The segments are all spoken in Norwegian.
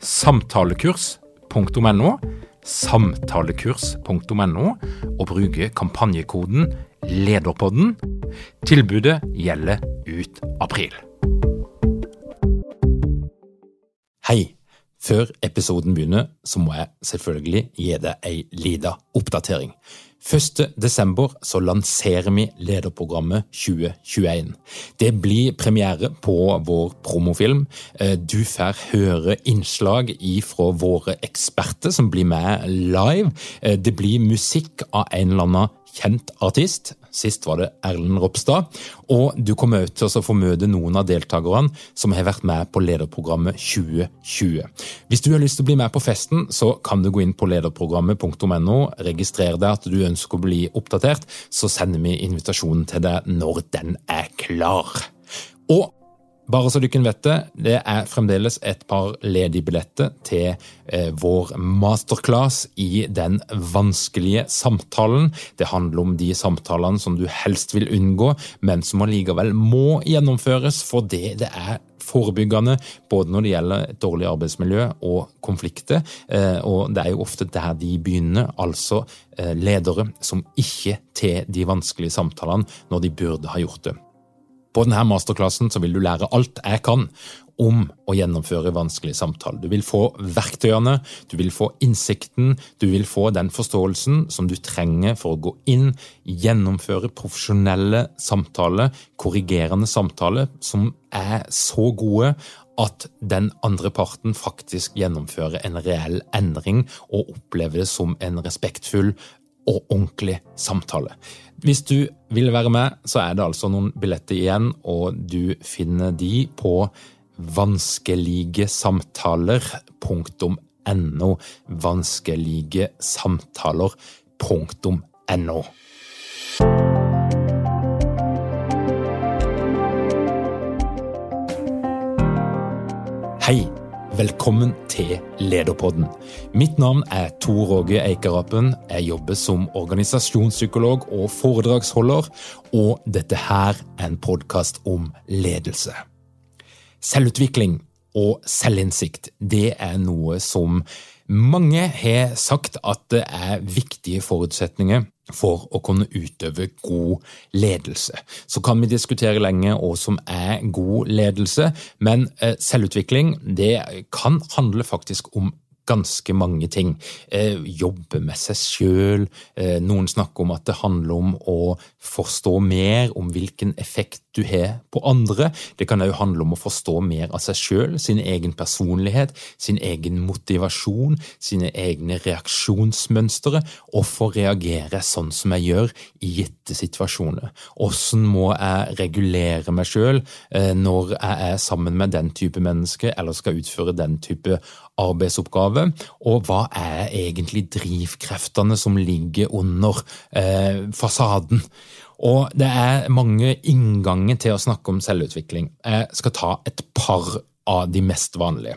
samtalekurs.no, samtalekurs.no, og bruke kampanjekoden LEDERPODDEN. Tilbudet gjelder ut april. Hei! Før episoden begynner, så må jeg selvfølgelig gi deg ei lita oppdatering. 1.12. så lanserer vi lederprogrammet 2021. Det blir premiere på vår promofilm. Eh, du får høre innslag fra våre eksperter som blir med live. Eh, det blir musikk av en eller annen kjent artist. Sist var det Erlend Ropstad. Og du kommer også til å få møte noen av deltakerne som har vært med på lederprogrammet 2020. Hvis du har lyst til å bli med på festen, så kan du gå inn på lederprogrammet.no, registrere deg at du ønsker å bli oppdatert, så sender vi invitasjonen til deg når den er klar. Og bare så du kan vite, det er fremdeles et par ledige billetter til eh, vår masterclass i den vanskelige samtalen. Det handler om de samtalene som du helst vil unngå, men som allikevel må gjennomføres fordi det er forebyggende, både når det gjelder et dårlig arbeidsmiljø og konflikter. Eh, og det er jo ofte der de begynner, altså eh, ledere som ikke til de vanskelige samtalene når de burde ha gjort det. På denne masterklassen vil du lære alt jeg kan om å gjennomføre vanskelige samtaler. Du vil få verktøyene, du vil få innsikten, du vil få den forståelsen som du trenger for å gå inn, gjennomføre profesjonelle samtaler, korrigerende samtaler, som er så gode at den andre parten faktisk gjennomfører en reell endring og opplever det som en respektfull og ordentlig samtale. Hvis du vil være med, så er det altså noen billetter igjen, og du finner de på vanskeligesamtaler.no. Vanskeligesamtaler.no. Velkommen til Lederpodden. Mitt navn er Tor Åge Eikerapen. Jeg jobber som organisasjonspsykolog og foredragsholder, og dette her er en podkast om ledelse. Selvutvikling og selvinnsikt det er noe som mange har sagt at det er viktige forutsetninger for å kunne utøve god ledelse. Så kan vi diskutere lenge hva som er god ledelse, men eh, selvutvikling det kan handle faktisk om ganske mange ting. Eh, jobbe med seg sjøl. Eh, noen snakker om at det handler om å forstå mer om hvilken effekt du har på andre. Det kan òg handle om å forstå mer av seg sjøl, sin egen personlighet, sin egen motivasjon, sine egne reaksjonsmønstre. Hvorfor reagere sånn som jeg gjør i gitte situasjoner? Hvordan må jeg regulere meg sjøl eh, når jeg er sammen med den type menneske eller skal utføre den type arbeidsoppgave, og hva er egentlig drivkreftene som ligger under eh, fasaden? Og det er mange innganger til å snakke om selvutvikling. Jeg skal ta et par av de mest vanlige.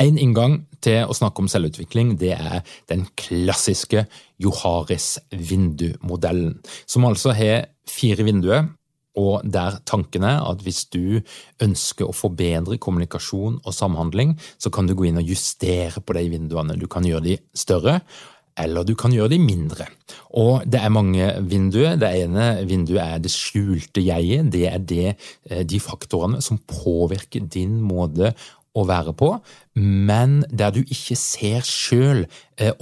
En inngang til å snakke om selvutvikling det er den klassiske Joharis vindumodellen, som altså har fire vinduer og der tanken er at hvis du ønsker å forbedre kommunikasjon og samhandling, så kan du gå inn og justere på de vinduene. Du kan gjøre de større, eller du kan gjøre de mindre. Og det er mange vinduer. Det ene vinduet er det skjulte jeget. Det er det, eh, de faktorene som påvirker din måte å være på, men der du ikke ser sjøl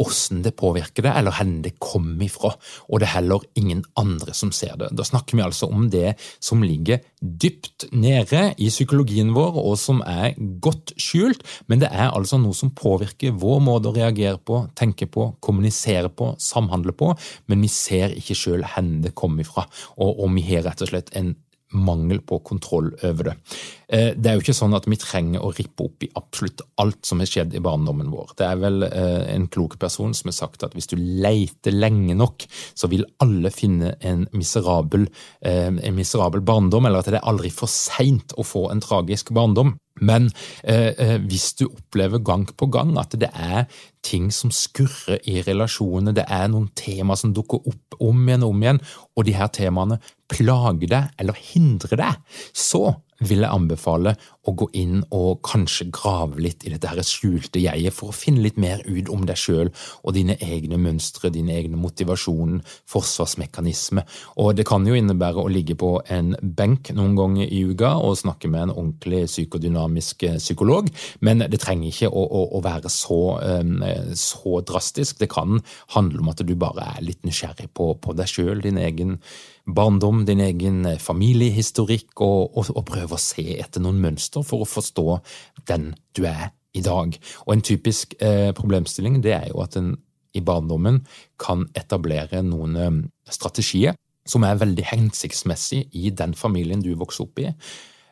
åssen det påvirker det, eller hvor det kommer ifra. Og det er heller ingen andre som ser det. Da snakker vi altså om det som ligger dypt nede i psykologien vår, og som er godt skjult, men det er altså noe som påvirker vår måte å reagere på, tenke på, kommunisere på, samhandle på, men vi ser ikke sjøl hvor det kommer ifra, og, og vi har rett og slett en mangel på kontroll over det. Eh, det er jo ikke sånn at vi trenger å rippe opp i absolutt alt som har skjedd i barndommen vår. Det er vel eh, en klok person som har sagt at hvis du leter lenge nok, så vil alle finne en miserabel, eh, en miserabel barndom, eller at det er aldri for seint å få en tragisk barndom. Men eh, hvis du opplever gang på gang at det er ting som skurrer i relasjonene, det er noen tema som dukker opp om igjen og om igjen, og de her temaene plager deg eller hindrer deg, så vil jeg anbefale å gå inn og kanskje grave litt i dette her skjulte jeget for å finne litt mer ut om deg sjøl og dine egne mønstre, din egen motivasjon, forsvarsmekanisme. Og det kan jo innebære å ligge på en benk noen ganger i uka og snakke med en ordentlig psykodynamisk eh, psykolog, men det trenger ikke å, å, å være så, så, drastisk. Det kan handle om at du bare er litt nysgjerrig på, på deg sjøl, din egen barndom, din egen eh, familiehistorikk, og, og, og prøve å se etter noen mønster for å forstå den du er i dag. Og En typisk eh, problemstilling det er jo at en i barndommen kan etablere noen eh, strategier som er veldig hensiktsmessig i den familien du vokser opp i.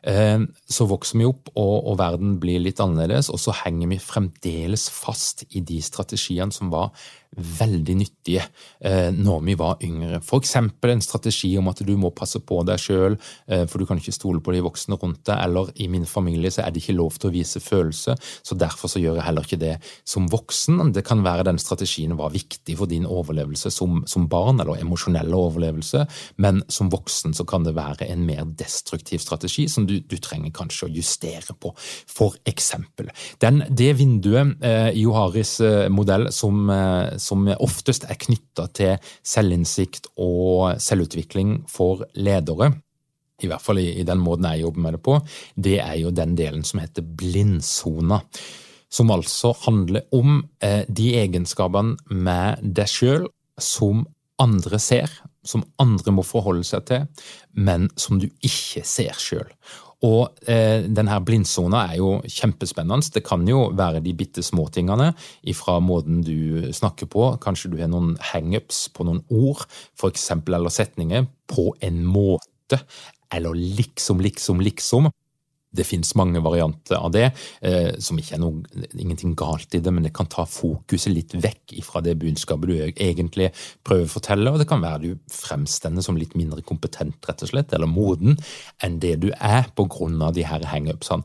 Eh, så vokser vi opp, og, og, verden blir litt annerledes, og så henger vi fremdeles fast i de strategiene som var veldig nyttige eh, når vi var yngre. Eksempel en strategi om at du må passe på deg sjøl, eh, for du kan ikke stole på de voksne rundt deg. Eller i min familie så er det ikke lov til å vise følelser, så derfor så gjør jeg heller ikke det som voksen. Det kan være den strategien var viktig for din overlevelse som, som barn, eller emosjonelle overlevelse, men som voksen så kan det være en mer destruktiv strategi som du, du trenger kanskje å justere på. For eksempel. Den, det vinduet eh, i Joharis eh, modell som eh, som oftest er knytta til selvinnsikt og selvutvikling for ledere, i hvert fall i, den måten jeg jobber med det på, det er jo den delen som heter blindsona. Som altså handler om eh, de egenskapene med deg sjøl som andre ser, som andre må forholde seg til, men som du ikke ser sjøl. Og eh, denne blindsona er jo kjempespennende. Det kan jo være de bitte små tingene ifra måten du snakker på. Kanskje du har noen hangups på noen ord, for eksempel, eller setninger, på en måte. Eller liksom, liksom, liksom. Det finnes mange varianter av det, eh, som ikke er noe, ingenting galt i det, men det kan ta fokuset litt vekk fra det budskapet du egentlig prøver å fortelle, og det kan være du fremstender som litt mindre kompetent, rett og slett, eller moden, enn det du er på grunn av de her hangupsene.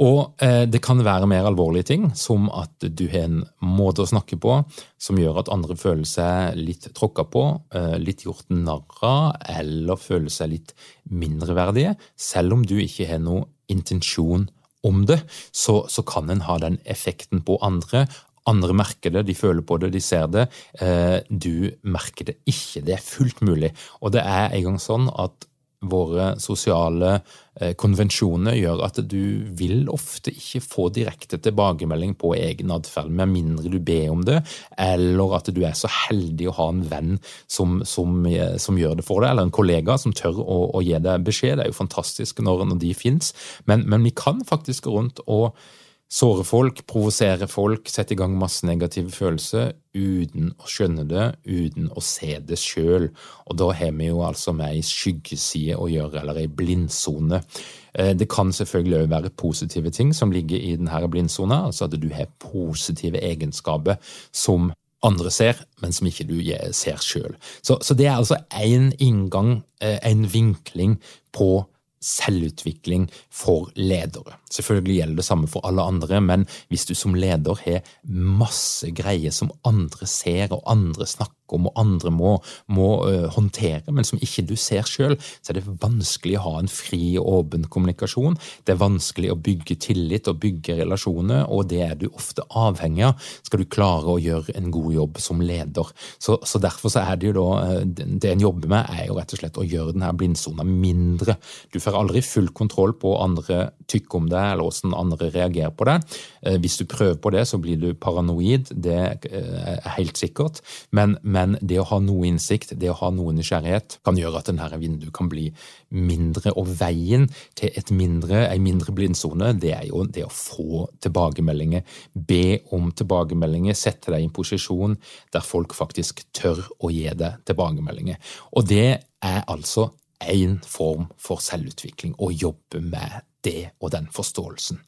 Og eh, det kan være mer alvorlige ting, som at du har en måte å snakke på som gjør at andre føler seg litt tråkka på, eh, litt gjort narr av, eller føler seg litt mindreverdige, selv om du ikke har noen intensjon om det, så, så kan en ha den effekten på andre. Andre merker det, de føler på det, de ser det. Eh, du merker det ikke. Det er fullt mulig. Og det er en gang sånn at våre sosiale eh, konvensjoner gjør at du vil ofte ikke få direkte tilbakemelding på egen atferd, med mindre du ber om det, eller at du er så heldig å ha en venn som, som, eh, som gjør det for deg, eller en kollega som tør å, å gi deg beskjed. Det er jo fantastisk når, når de fins, men, men vi kan faktisk gå rundt og såre folk, provosere folk, sette i gang masse negative følelser uten å skjønne det, uten å se det sjøl. Og da har vi jo altså med ei skyggeside å gjøre, eller ei blindsone. Eh, det kan selvfølgelig òg være positive ting som ligger i denne blindsona, altså at du har positive egenskaper som andre ser, men som ikke du ser sjøl. Så, så, det er altså én inngang, eh, en vinkling på selvutvikling for ledere. Selvfølgelig gjelder det samme for alle andre, men hvis du som leder har masse greier som andre ser og andre snakker om og andre må, må uh, håndtere, men som ikke du ser sjøl, så er det vanskelig å ha en fri og åpen kommunikasjon. Det er vanskelig å bygge tillit og bygge relasjoner, og det er du ofte avhengig av skal du klare å gjøre en god jobb som leder. Så, så derfor så er det jo da, uh, det en jobber med, er jo rett og slett å gjøre denne blindsona mindre. Du får har aldri full kontroll på andre tykker om det, eller hvordan andre reagerer på det. Eh, hvis du prøver på det, så blir du paranoid, det eh, er helt sikkert. Men, men det å ha noe innsikt, det å ha noe nysgjerrighet, kan gjøre at denne vinduet kan bli mindre. Og veien til et mindre, en mindre blindsone, det er jo det å få tilbakemeldinger. Be om tilbakemeldinger, sette deg i en posisjon der folk faktisk tør å gi deg tilbakemeldinger. Og det er altså én form for selvutvikling, og jobbe med det og den forståelsen.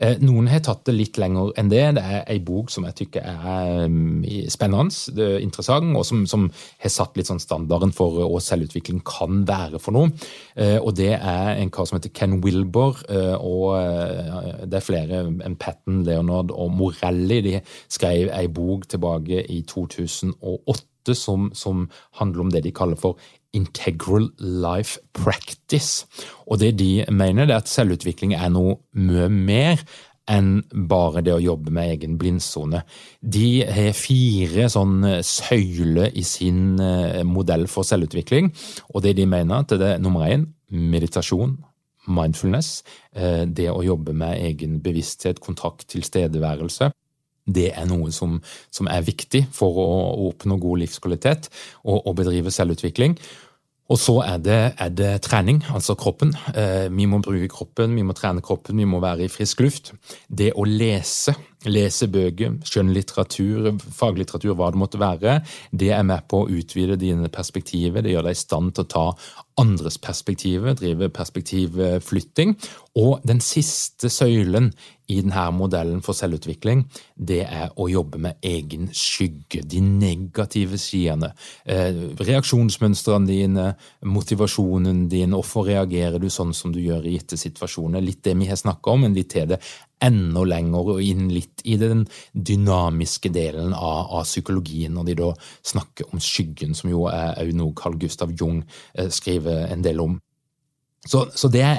Eh, noen har tatt det litt lenger enn det. Det er ei bok som jeg tykker er mm, spennende, interessant, og som, som, har satt litt sånn standarden for hva selvutvikling kan være for noe. Eh, og Det er en kar som heter Ken Wilber, eh, og det er flere enn Patten, Leonard og Morelli. De skrev ei bok tilbake i 2008 som, som, handler om det de kaller for integral life practice. Og det de mener, er at selvutvikling er noe mye mer enn bare det å jobbe med egen blindsone. De har fire sånn søyler i sin eh, modell for selvutvikling, og det de mener at det er nummer én meditasjon, mindfulness, eh, det å jobbe med egen bevissthet, kontakt, tilstedeværelse det er noe som, som, er viktig for å, oppnå god livskvalitet og, og bedrive selvutvikling. Og så er det, er det, trening, altså kroppen. Eh, vi må bruke kroppen, vi må trene kroppen, vi må være i frisk luft. Det å lese, lese bøker, skjønnlitteratur, faglitteratur, hva det måtte være, det er med på å utvide dine perspektiver. Det gjør deg i stand til å ta andres perspektiver, drive perspektivflytting. Og den siste søylen i denne modellen for selvutvikling, det er å jobbe med egen skygge, de negative sidene. Eh, reaksjonsmønstrene dine, motivasjonen din, hvorfor reagerer du sånn som du gjør i gitte situasjoner? Litt det vi har snakka om, men litt til det enda lenger og inn litt i den dynamiske delen av, av, psykologien, når de da snakker om skyggen, som jo er noe Carl Gustav Jung eh, skriver en del om. Så, så, det er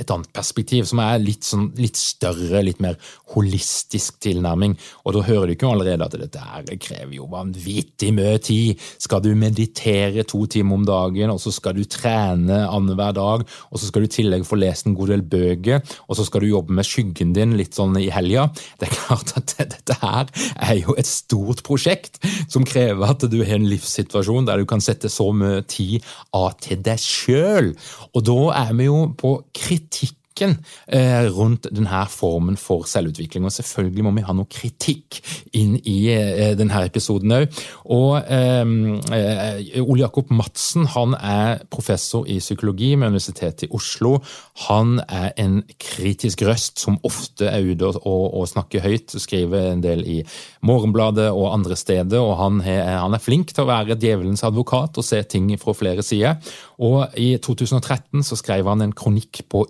et annet perspektiv, som er litt, sånn, litt, større, litt mer holistisk tilnærming. Og da hører du ikke allerede at dette her krever jo vanvittig mye tid. Skal du meditere to timer om dagen, og så skal du trene annenhver dag, og så skal du i tillegg få lest en god del bøker, og så skal du jobbe med skyggen din litt sånn i helga. Det er klart at dette her er jo et stort prosjekt som krever at du har en livssituasjon der du kan sette så mye tid av til deg sjøl. Og da er er vi jo på kritikk kritikken eh, rundt denne formen for selvutvikling. Og selvfølgelig må vi ha noe kritikk inn i eh, denne episoden òg. Og eh, Ole Jakob Madsen han er professor i psykologi med Universitetet i Oslo. Han er en kritisk røst som ofte er ute og, og snakker høyt, skriver en del i Morgenbladet og andre steder. og han han er flink til å være djevelens advokat og se ting fra flere sider. Og I 2013 så skrev han en kronikk på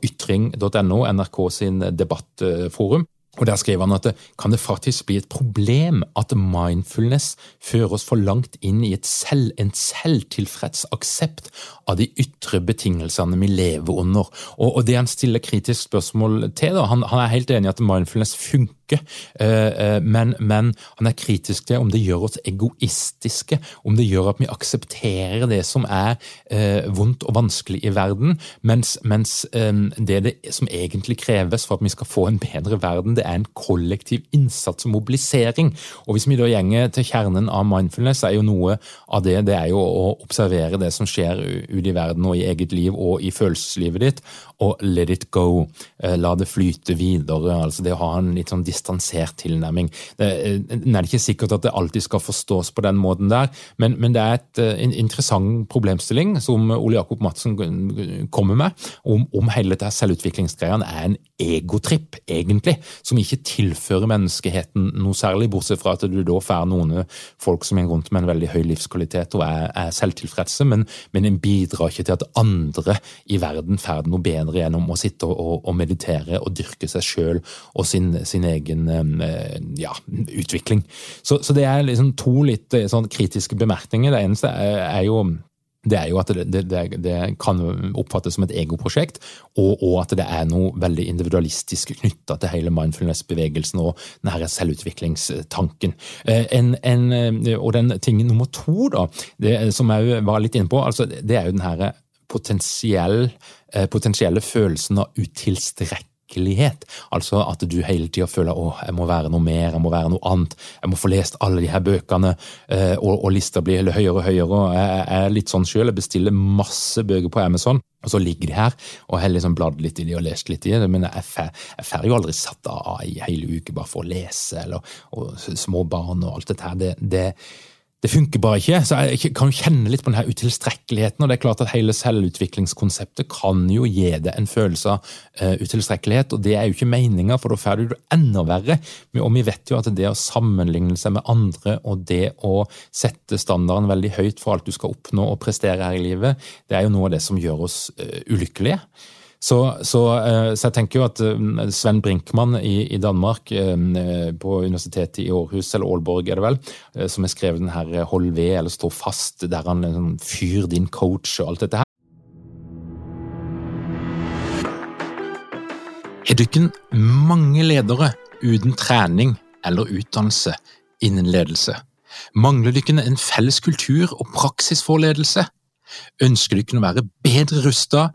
ytring.no, NRK sin debattforum. Og Der skriver han at det, kan det faktisk bli et problem at mindfulness fører oss for langt inn i selv, en selvtilfreds aksept av de ytre betingelsene vi lever under. Og, og Det han stiller kritisk spørsmål til, da, han, han er helt enig i at mindfulness funker ønske, eh, eh, men, men, han er kritisk til om det gjør oss egoistiske, om det gjør at vi aksepterer det som er eh, vondt og vanskelig i verden, mens, mens det, det som egentlig kreves for at vi skal få en bedre verden, det er en kollektiv innsats og mobilisering. Og Hvis vi da gjenger til kjernen av mindfulness, er jo noe av det det er jo å observere det som skjer ute i verden og i eget liv og i følelseslivet ditt, og let it go. La det flyte videre. altså Det å ha en litt sånn distansert tilnærming. Det, eh, det er ikke sikkert at det alltid skal forstås på den måten der, men, men det er et, eh, en interessant problemstilling som Ole Jakob Madsen kommer med, om, om hele dette selvutviklingsgreiene er en egotripp, egentlig, som ikke tilfører menneskeheten noe særlig, bortsett fra at du da får noen folk som går rundt med en veldig høy livskvalitet og er, er selvtilfredse, men, men en bidrar ikke til at andre i verden får noe bedre gjennom å sitte og, og meditere og dyrke seg sjøl og sin, sin egen eh, ja, utvikling. Så, så, det er liksom to litt eh, sånn kritiske bemerkninger. Det eneste er, er jo det er jo at det, det, det, kan oppfattes som et egoprosjekt, og, og, at det er noe veldig individualistisk knytta til hele mindfulness-bevegelsen og denne selvutviklingstanken. Eh, en, en, og den tingen nummer to, da, som jeg var litt inne på, altså, det er jo den her potensiell, potensielle følelsen av utilstrekkelighet virkelighet. Altså at du hele tida føler å, jeg må være noe mer, jeg må være noe annet. Jeg må få lest alle de her bøkene, eh, og, og lista blir høyere og høyere. og Jeg, er litt sånn sjøl, jeg bestiller masse bøker på Amazon. Og så ligger de her, og jeg har liksom bladd litt i de og lest litt i det, men jeg får jo aldri satt av ei hele uke bare for å lese, eller og små barn og alt dette her. Det, det, det funker bare ikke. Så jeg kan jo kjenne litt på denne utilstrekkeligheten. og det er klart at Hele selvutviklingskonseptet kan jo gi deg en følelse av uh, utilstrekkelighet, og det er jo ikke meninga, for da får du det enda verre. Og vi vet jo at det å sammenligne seg med andre og det å sette standarden veldig høyt for alt du skal oppnå og prestere her i livet, det er jo noe av det som gjør oss uh, ulykkelige. Så, så, eh, så, jeg tenker jo at eh, Sven Brinkmann i, i, Danmark, eh, på universitetet i Århus, eller Aalborg er det vel, som har skrevet den her 'Hold ved' eller 'Stå fast', der han sånn, fyr din coach og alt dette her. Har dere mange ledere uten trening eller utdannelse innen ledelse? Mangler dere en felles kultur og praksis for ledelse? Ønsker dere å være bedre rustet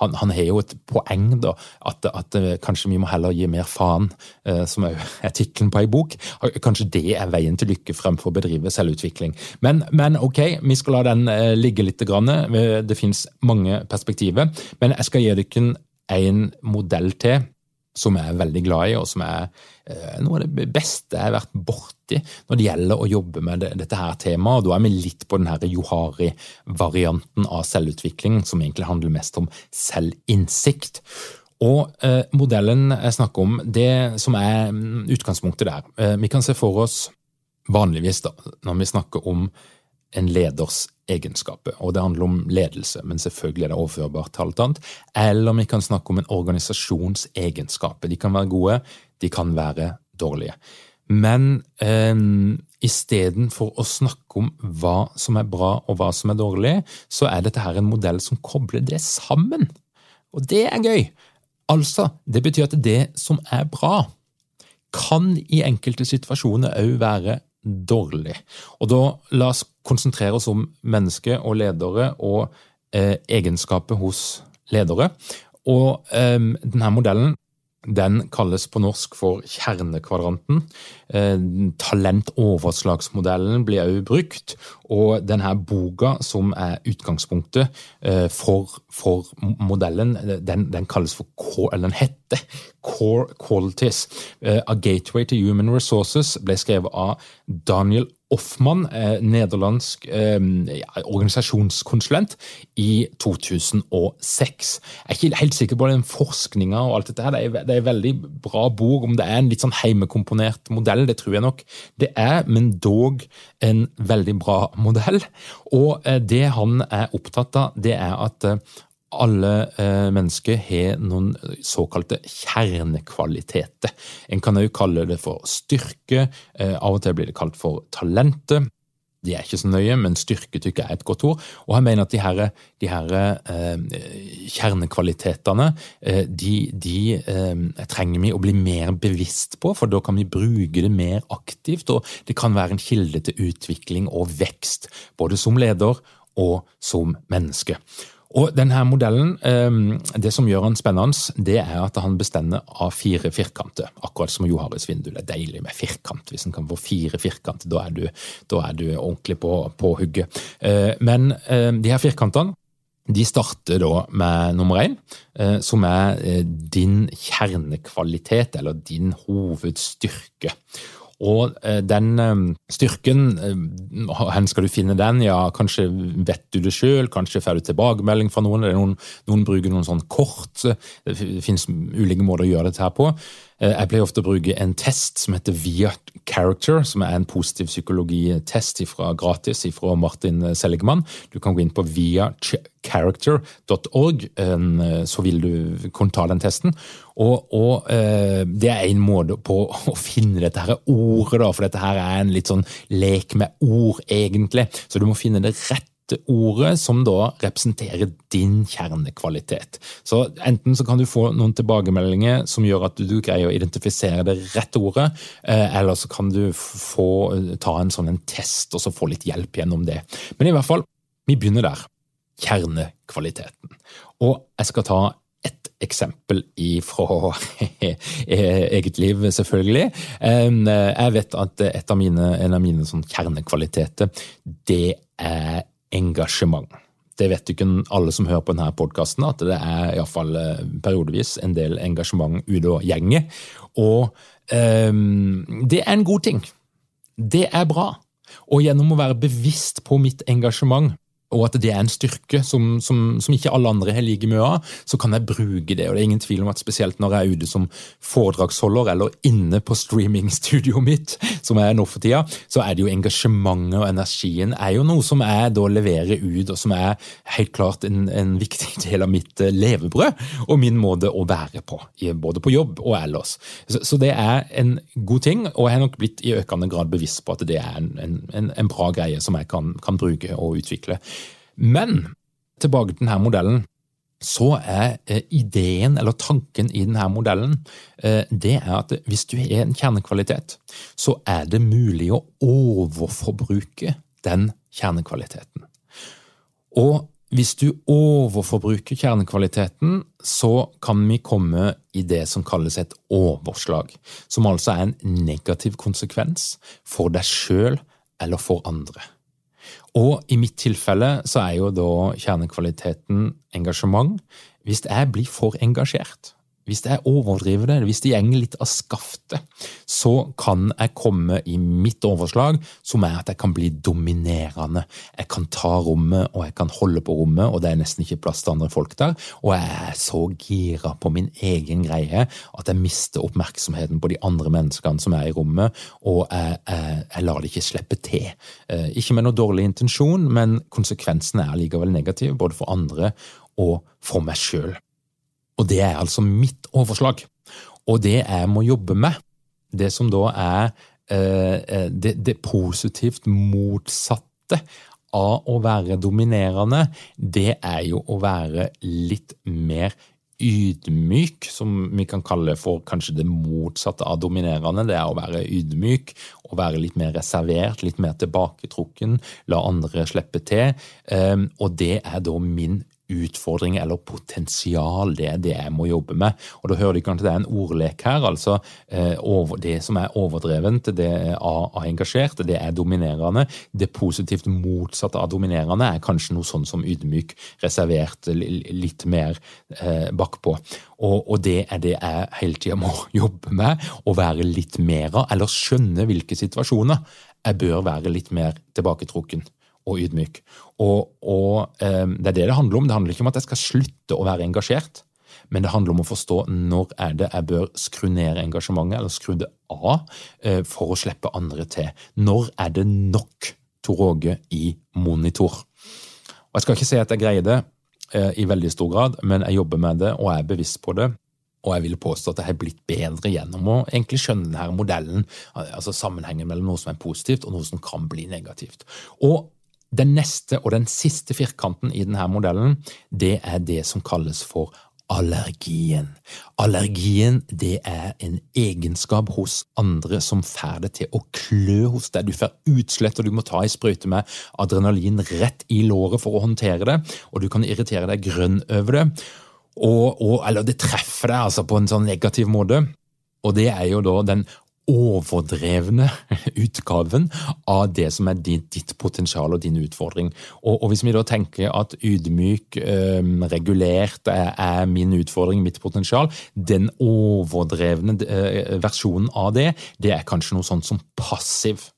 han, han har jo et poeng, da, at, at, eh, kanskje vi må heller gi mer faen, som som er tittelen på ei bok. Kanskje det er veien til lykke fremfor å bedrive selvutvikling. Men, men, ok, vi skal la den eh, ligge litt. Det finnes mange perspektiver, men jeg skal gi dere en modell til som jeg er veldig glad i, og som er eh, noe av det beste jeg har vært borti når det gjelder å jobbe med det, dette her temaet. og Da er vi litt på den Johari-varianten av selvutvikling, som egentlig handler mest om selvinnsikt. Og eh, modellen jeg snakker om, det som er mm, utgangspunktet der eh, Vi kan se for oss vanligvis, da, når vi snakker om en leders egenskaper. Og det handler om ledelse, men selvfølgelig er det overførbart til alt annet. Eller vi kan snakke om en organisasjons egenskaper. De kan være gode, de kan være dårlige. Men eh, istedenfor å snakke om hva som er bra og hva som er dårlig, så er dette her en modell som kobler det sammen. Og det er gøy. Altså, det betyr at det som er bra, kan i enkelte situasjoner òg være dårlig. Og da la oss konsentrere oss om mennesker og ledere og eh, egenskaper hos ledere. Og eh, denne modellen den kalles på norsk for kjernekvadranten. Eh, talentoverslagsmodellen blir også brukt, og denne boka som er utgangspunktet eh, for, for modellen, den, den, kalles for, eller den heter Core Qualities. Eh, A Gateway to Human Resources ble skrevet av Daniel Offmann, eh, nederlandsk eh, organisasjonskonsulent, i 2006. Jeg er ikke helt sikker på den forskninga og alt dette her. Det er, det er veldig bra bok. Om det er en litt sånn heimekomponert modell, det tror jeg nok det er, men dog en veldig bra modell. Og eh, det han er opptatt av, det er at eh, alle eh, mennesker har noen såkalte kjernekvaliteter. En kan også kalle det for styrke, eh, av og til blir det kalt for talentet. De er ikke så nøye, men styrke tykker jeg er et godt ord. Og jeg mener at de her, de her eh, kjernekvalitetene eh, de, de eh, trenger vi å bli mer bevisst på, for da kan vi bruke det mer aktivt. Og det kan være en kilde til utvikling og vekst, både som leder og som menneske. Og denne modellen, ehm, Det som gjør han spennende, det er at han bestemmer av fire firkanter. Akkurat som Joharis vindu. Det er deilig med firkant. Hvis en kan få fire firkanter, da er du, da er du ordentlig på, på hugget. Eh, men ehm, de her firkantene de starter da med nummer én, eh, som er eh, din kjernekvalitet, eller din hovedstyrke. Og eh, den eh, styrken, eh, hvor skal du finne den? Ja, kanskje vet du det sjøl, kanskje får du tilbakemelding fra noen. Noen, noen bruker noen sånn kort. Det finnes ulike måter å gjøre dette her på. Eh, jeg pleier ofte å bruke en test som heter Via Character, som er en positiv psykologitest ifra, gratis fra Martin Seligman. Du kan gå inn på viacharacter.org, så vil du kunne ta den testen. Og, og Det er en måte på å finne dette her ordet, for dette her er en litt sånn lek med ord, egentlig. Så du må finne det rett ordet som da representerer din kjernekvalitet. Så Enten så kan du få noen tilbakemeldinger som gjør at du greier å identifisere det rette ordet, eh, eller så kan du få eh, ta en sånn en test og så få litt hjelp gjennom det. Men i hvert fall, vi begynner der. Kjernekvaliteten. Og jeg skal ta et eksempel fra eget liv, selvfølgelig. Jeg vet at av mine, en av mine sånn kjernekvaliteter, det er engasjement. Det vet jo ikke alle som hører på denne podkasten, at det er iallfall eh, periodevis en del engasjement ute og gjenger. Og um, det er en god ting. Det er bra. Og gjennom å være bevisst på mitt engasjement, og at det er en styrke som, som, som, ikke alle andre har like mye av, så kan jeg bruke det. og Det er ingen tvil om at spesielt når jeg er ute som foredragsholder eller inne på streamingstudioet mitt, som jeg er nå for tida, så er det jo engasjementet og energien er jo noe som jeg da leverer ut, og som er helt klart en, en viktig del av mitt eh, levebrød og min måte å være på, både på jobb og ellers. Så, så det er en god ting, og jeg har nok blitt i økende grad bevisst på at det er en, en, en bra greie som jeg kan, kan bruke og utvikle. Men tilbake til denne modellen. Så er eh, ideen eller tanken i denne modellen eh, det er at hvis du er en kjernekvalitet, så er det mulig å overforbruke den kjernekvaliteten. Og hvis du overforbruker kjernekvaliteten, så kan vi komme i det som kalles et overslag, som altså er en negativ konsekvens for deg sjøl eller for andre. Og i mitt tilfelle så er jo da kjernekvaliteten engasjement. Hvis jeg blir for engasjert, hvis jeg overdriver det, hvis det gjenger litt av skaftet, så kan jeg komme i mitt overslag, som er at jeg kan bli dominerende. Jeg kan ta rommet, og jeg kan holde på rommet, og det er nesten ikke plass til andre folk der. Og jeg er så gira på min egen greie at jeg mister oppmerksomheten på de andre menneskene som er i rommet, og jeg, jeg, jeg lar det ikke slippe til. Eh, ikke med noe dårlig intensjon, men konsekvensene er likevel negative, både for andre og for meg sjøl. Og det er altså mitt overslag. Og det jeg må jobbe med, det som da er eh, eh, det, det positivt motsatte av å være dominerende, det er jo å være litt mer ydmyk, som vi kan kalle for kanskje det motsatte av dominerende. Det er å være ydmyk, å være litt mer reservert, litt mer tilbaketrukken, la andre slippe til. Eh, og det er da min utfordring eller potensial, det er det jeg må jobbe med. Og Da hører du kanskje det er en ordlek her. altså eh, Det som er overdrevent, det er engasjert, det er dominerende. Det positivt motsatte av dominerende er kanskje noe sånn som ydmyk, reservert, litt mer eh, bakpå. Og, det er det jeg hele tida må jobbe med, å være litt mer av, eller skjønne hvilke situasjoner jeg bør være litt mer tilbaketrukken og ydmyk. Og, og eh, Det er det det handler om. Det handler ikke om at jeg skal slutte å være engasjert, men det handler om å forstå når er det jeg bør skru ned engasjementet, eller skru det av, eh, for å slippe andre til. Når er det nok Tor Åge i monitor? Og Jeg skal ikke si at jeg greier det eh, i veldig stor grad, men jeg jobber med det og jeg er bevisst på det. Og jeg vil påstå at jeg har blitt bedre gjennom å egentlig skjønne denne modellen, altså sammenhengen mellom noe som er positivt og noe som kan bli negativt. Og den neste og den siste firkanten i denne modellen, det er det som kalles for allergien. Allergien det er en egenskap hos andre som får det til å klø hos deg. Du får utslett, og du må ta ei sprøyte med adrenalin rett i låret for å håndtere det, og du kan irritere deg grønn over det. Og, og, eller det treffer deg altså på en sånn negativ måte. Og det er jo da den overdrevne utgaven av det som er ditt, ditt potensial og din utfordring. Og, og, Hvis vi da tenker at ydmyk, eh, regulert er, er, min utfordring, mitt potensial, den overdrevne eh, versjonen av det, det er kanskje noe sånt som passiv.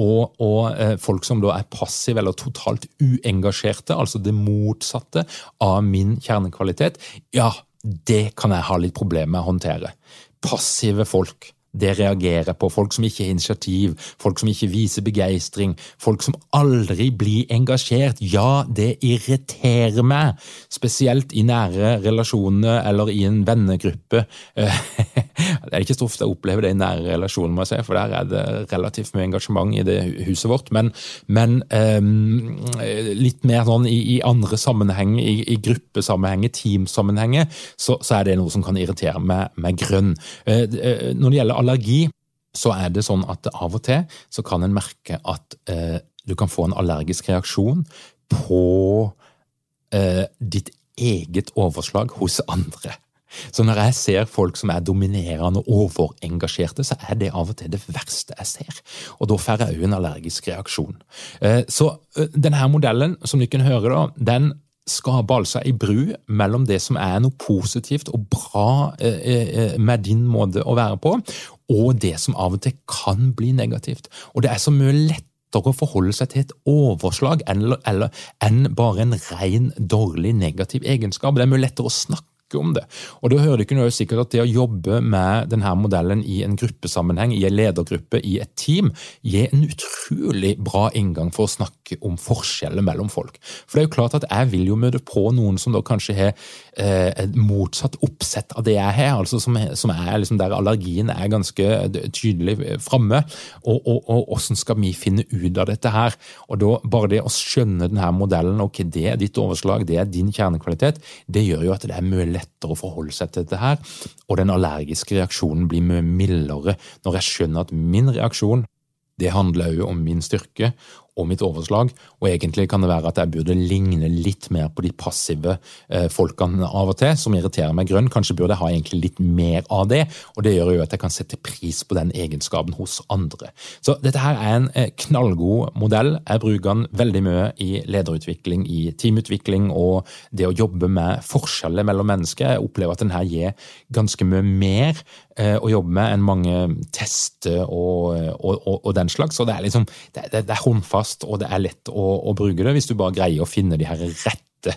Og, og øh, folk som da er passive eller totalt uengasjerte, altså det motsatte av min kjernekvalitet, ja, det kan jeg ha litt problemer med å håndtere. passive folk det reagerer på. Folk som ikke har initiativ, folk som ikke viser begeistring, folk som aldri blir engasjert. Ja, det irriterer meg, spesielt i nære relasjoner eller i en vennegruppe. Det er ikke så ofte jeg opplever det i nære relasjoner, må jeg si, for der er det relativt mye engasjement i det huset vårt. Men, men um, litt mer sånn i, i andre sammenhenger, i, i gruppesammenhenger, teamsammenhenger, så, så, er det noe som kan irritere meg, med grønn. Uh, når det gjelder allergi, så er det sånn at av og til så kan en merke at eh, du kan få en allergisk reaksjon på eh, ditt eget overslag hos andre. Så når jeg ser folk som er dominerende og overengasjerte, så er det av og til det verste jeg ser. Og da får jeg òg en allergisk reaksjon. Eh, så eh, denne modellen, som dere kan høre, da, den skaper altså ei bru mellom det som er noe positivt og bra eh, med din måte å være på, og det som av og til kan bli negativt. Og det er så mye lettere å forholde seg til et overslag enn, eller, enn bare en ren dårlig negativ egenskap. Det er mye lettere å snakke om det. Og da hører dere noe sikkert at det å jobbe med denne modellen i en gruppesammenheng, i en ledergruppe, i et team, gir en utrolig bra inngang for å snakke om forskjeller mellom folk. For det er jo klart at jeg vil jo møte på noen som da kanskje har et motsatt oppsett av det jeg har, altså som, som er liksom der allergien er ganske tydelig framme. Og, og, og hvordan skal vi finne ut av dette her? Og da bare det å skjønne denne modellen, ok, det er ditt overslag, det er din kjernekvalitet, det gjør jo at det er mye lettere å forholde seg til dette her, og den allergiske reaksjonen blir mye mildere når jeg skjønner at min reaksjon det handler òg om min styrke og mitt overslag, og egentlig kan det være at jeg burde ligne litt mer på de passive eh, folkene av og til, som irriterer meg grønn. Kanskje burde jeg ha egentlig litt mer av det, og det gjør jo at jeg kan sette pris på den egenskapen hos andre. Så dette her er en eh, knallgod modell. Jeg bruker den veldig mye i lederutvikling, i teamutvikling og det å jobbe med forskjeller mellom mennesker. Jeg opplever at den her gir ganske mye mer eh, å jobbe med enn mange tester og, og, og, og den slags. Så det er liksom, det, det, det er håndfast fast, og det er lett å, å, bruke det hvis du bare greier å finne de her rette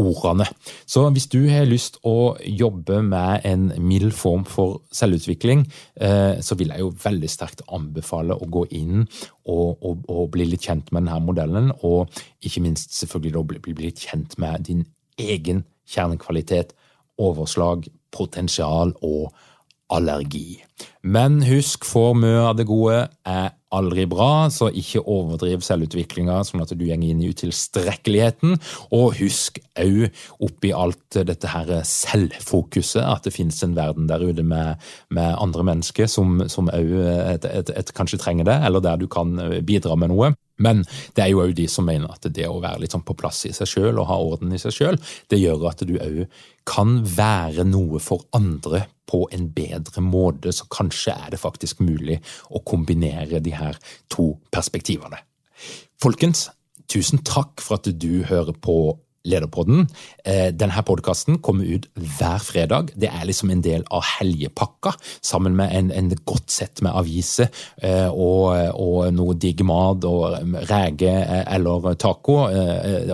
ordene. Så hvis du har lyst å jobbe med en mild form for selvutvikling, eh, så vil jeg jo veldig sterkt anbefale å gå inn og, og, og bli litt kjent med denne modellen, og ikke minst selvfølgelig bli, bli litt kjent med din egen kjernekvalitet, overslag, potensial og allergi. Men husk, for mye av det gode er aldri bra, så ikke overdriv selvutviklinga sånn at du går inn i utilstrekkeligheten. Og husk òg oppi alt dette her selvfokuset at det finnes en verden der ute med, med andre mennesker som òg kanskje trenger det, eller der du kan bidra med noe. Men det er jo òg de som mener at det å være litt sånn på plass i seg sjøl og ha orden i seg sjøl, det gjør at du òg kan være noe for andre på en bedre måte. Så kanskje er det faktisk mulig å kombinere de her to perspektivene. Folkens, tusen takk for at du hører på Lederpodden. Eh, denne podkasten kommer ut hver fredag. Det er liksom en del av helgepakka, sammen med en, en godt sett med aviser eh, og, og, noe digg mat og rege eh, eller taco,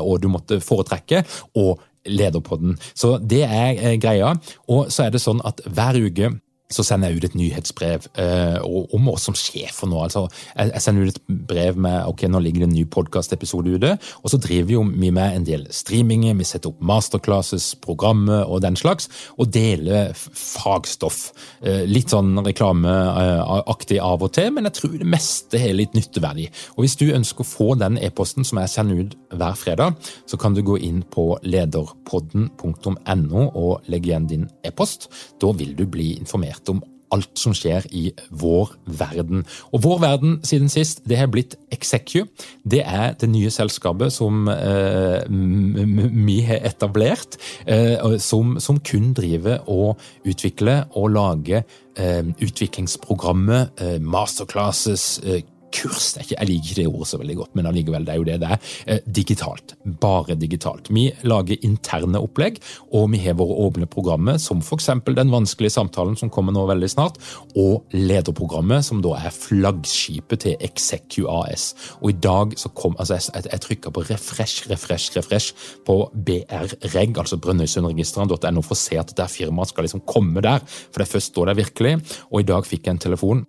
og du måtte foretrekke. og Lederpodden. Så det er greia. Og så er det sånn at hver uke så sender jeg ut et nyhetsbrev eh, om oss som sjefer nå. Altså, jeg, jeg, sender ut et brev med ok, nå ligger det en ny podkastepisode ute. Og så driver jo vi med en del streaminger, vi setter opp masterclasses, programmer og den slags. Og deler fagstoff. Eh, litt sånn reklameaktig av og til, men jeg tror det meste har litt nytteverdi. Og hvis du ønsker å få den e-posten som jeg sender ut hver fredag, så kan du gå inn på lederpodden.no og legge igjen din e-post. Da vil du bli informert informert om alt som skjer i vår verden. Og vår verden siden sist, det har blitt Execu. Det er det nye selskapet som eh, vi har etablert, eh, som, som, kun driver og utvikler og lager eh, utviklingsprogrammer, eh, masterclasses, eh, kurs. Ikke, jeg liker ikke det ordet så veldig godt, men allikevel, det er jo det det er. Eh, digitalt. Bare digitalt. Vi lager interne opplegg, og vi har våre åpne programmer, som f.eks. Den vanskelige samtalen som kommer nå veldig snart, og lederprogrammet, som da er flaggskipet til ExecuAS. Og i dag så kom altså Jeg, jeg trykka på refresh, refresh, refresh på BRREG, altså Brønnøysundregistrene.no, for å se at det firmaet skal liksom komme der. For det er først da det er virkelig. Og i dag fikk jeg en telefon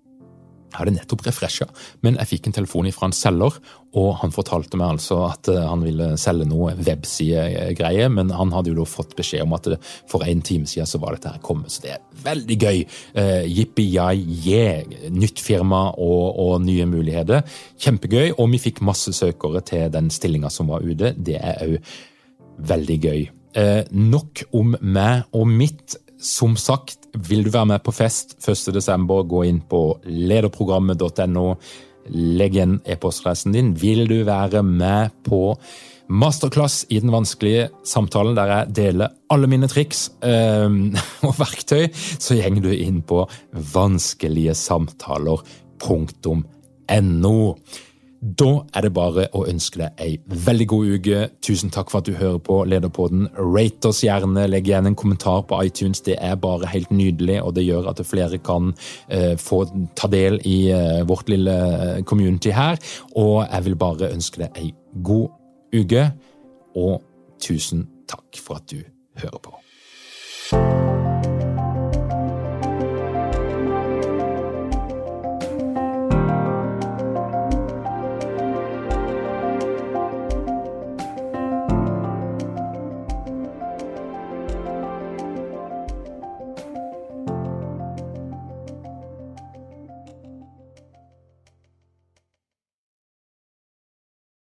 jeg hadde nettopp refresha, men jeg fikk en telefon fra en selger, og han fortalte meg altså at eh, han ville selge noe websidegreier, men han hadde jo da fått beskjed om at for en time siden så var dette her kommet, så det er veldig gøy. Uh, Jippi-jai-je, nytt firma og, og, nye muligheter. Kjempegøy, og vi fikk masse søkere til den stillinga som var ute. Det er òg veldig gøy. Uh, nok om meg og mitt. Som sagt, vil du være med på fest 1.12., gå inn på lederprogrammet.no. Legg igjen e-postreisen din. Vil du være med på masterclass i den vanskelige samtalen, der jeg deler alle mine triks øh, og verktøy, så gjenger du inn på vanskeligesamtaler.no. Da er det bare å ønske deg ei veldig god uke. Tusen takk for at du hører på Lederpodden. Rate oss gjerne, legg igjen en kommentar på iTunes. Det er bare helt nydelig, og det gjør at flere kan uh, få ta del i uh, vårt lille eh, community her. Og jeg vil bare ønske deg ei god uke, og tusen takk for at du hører på.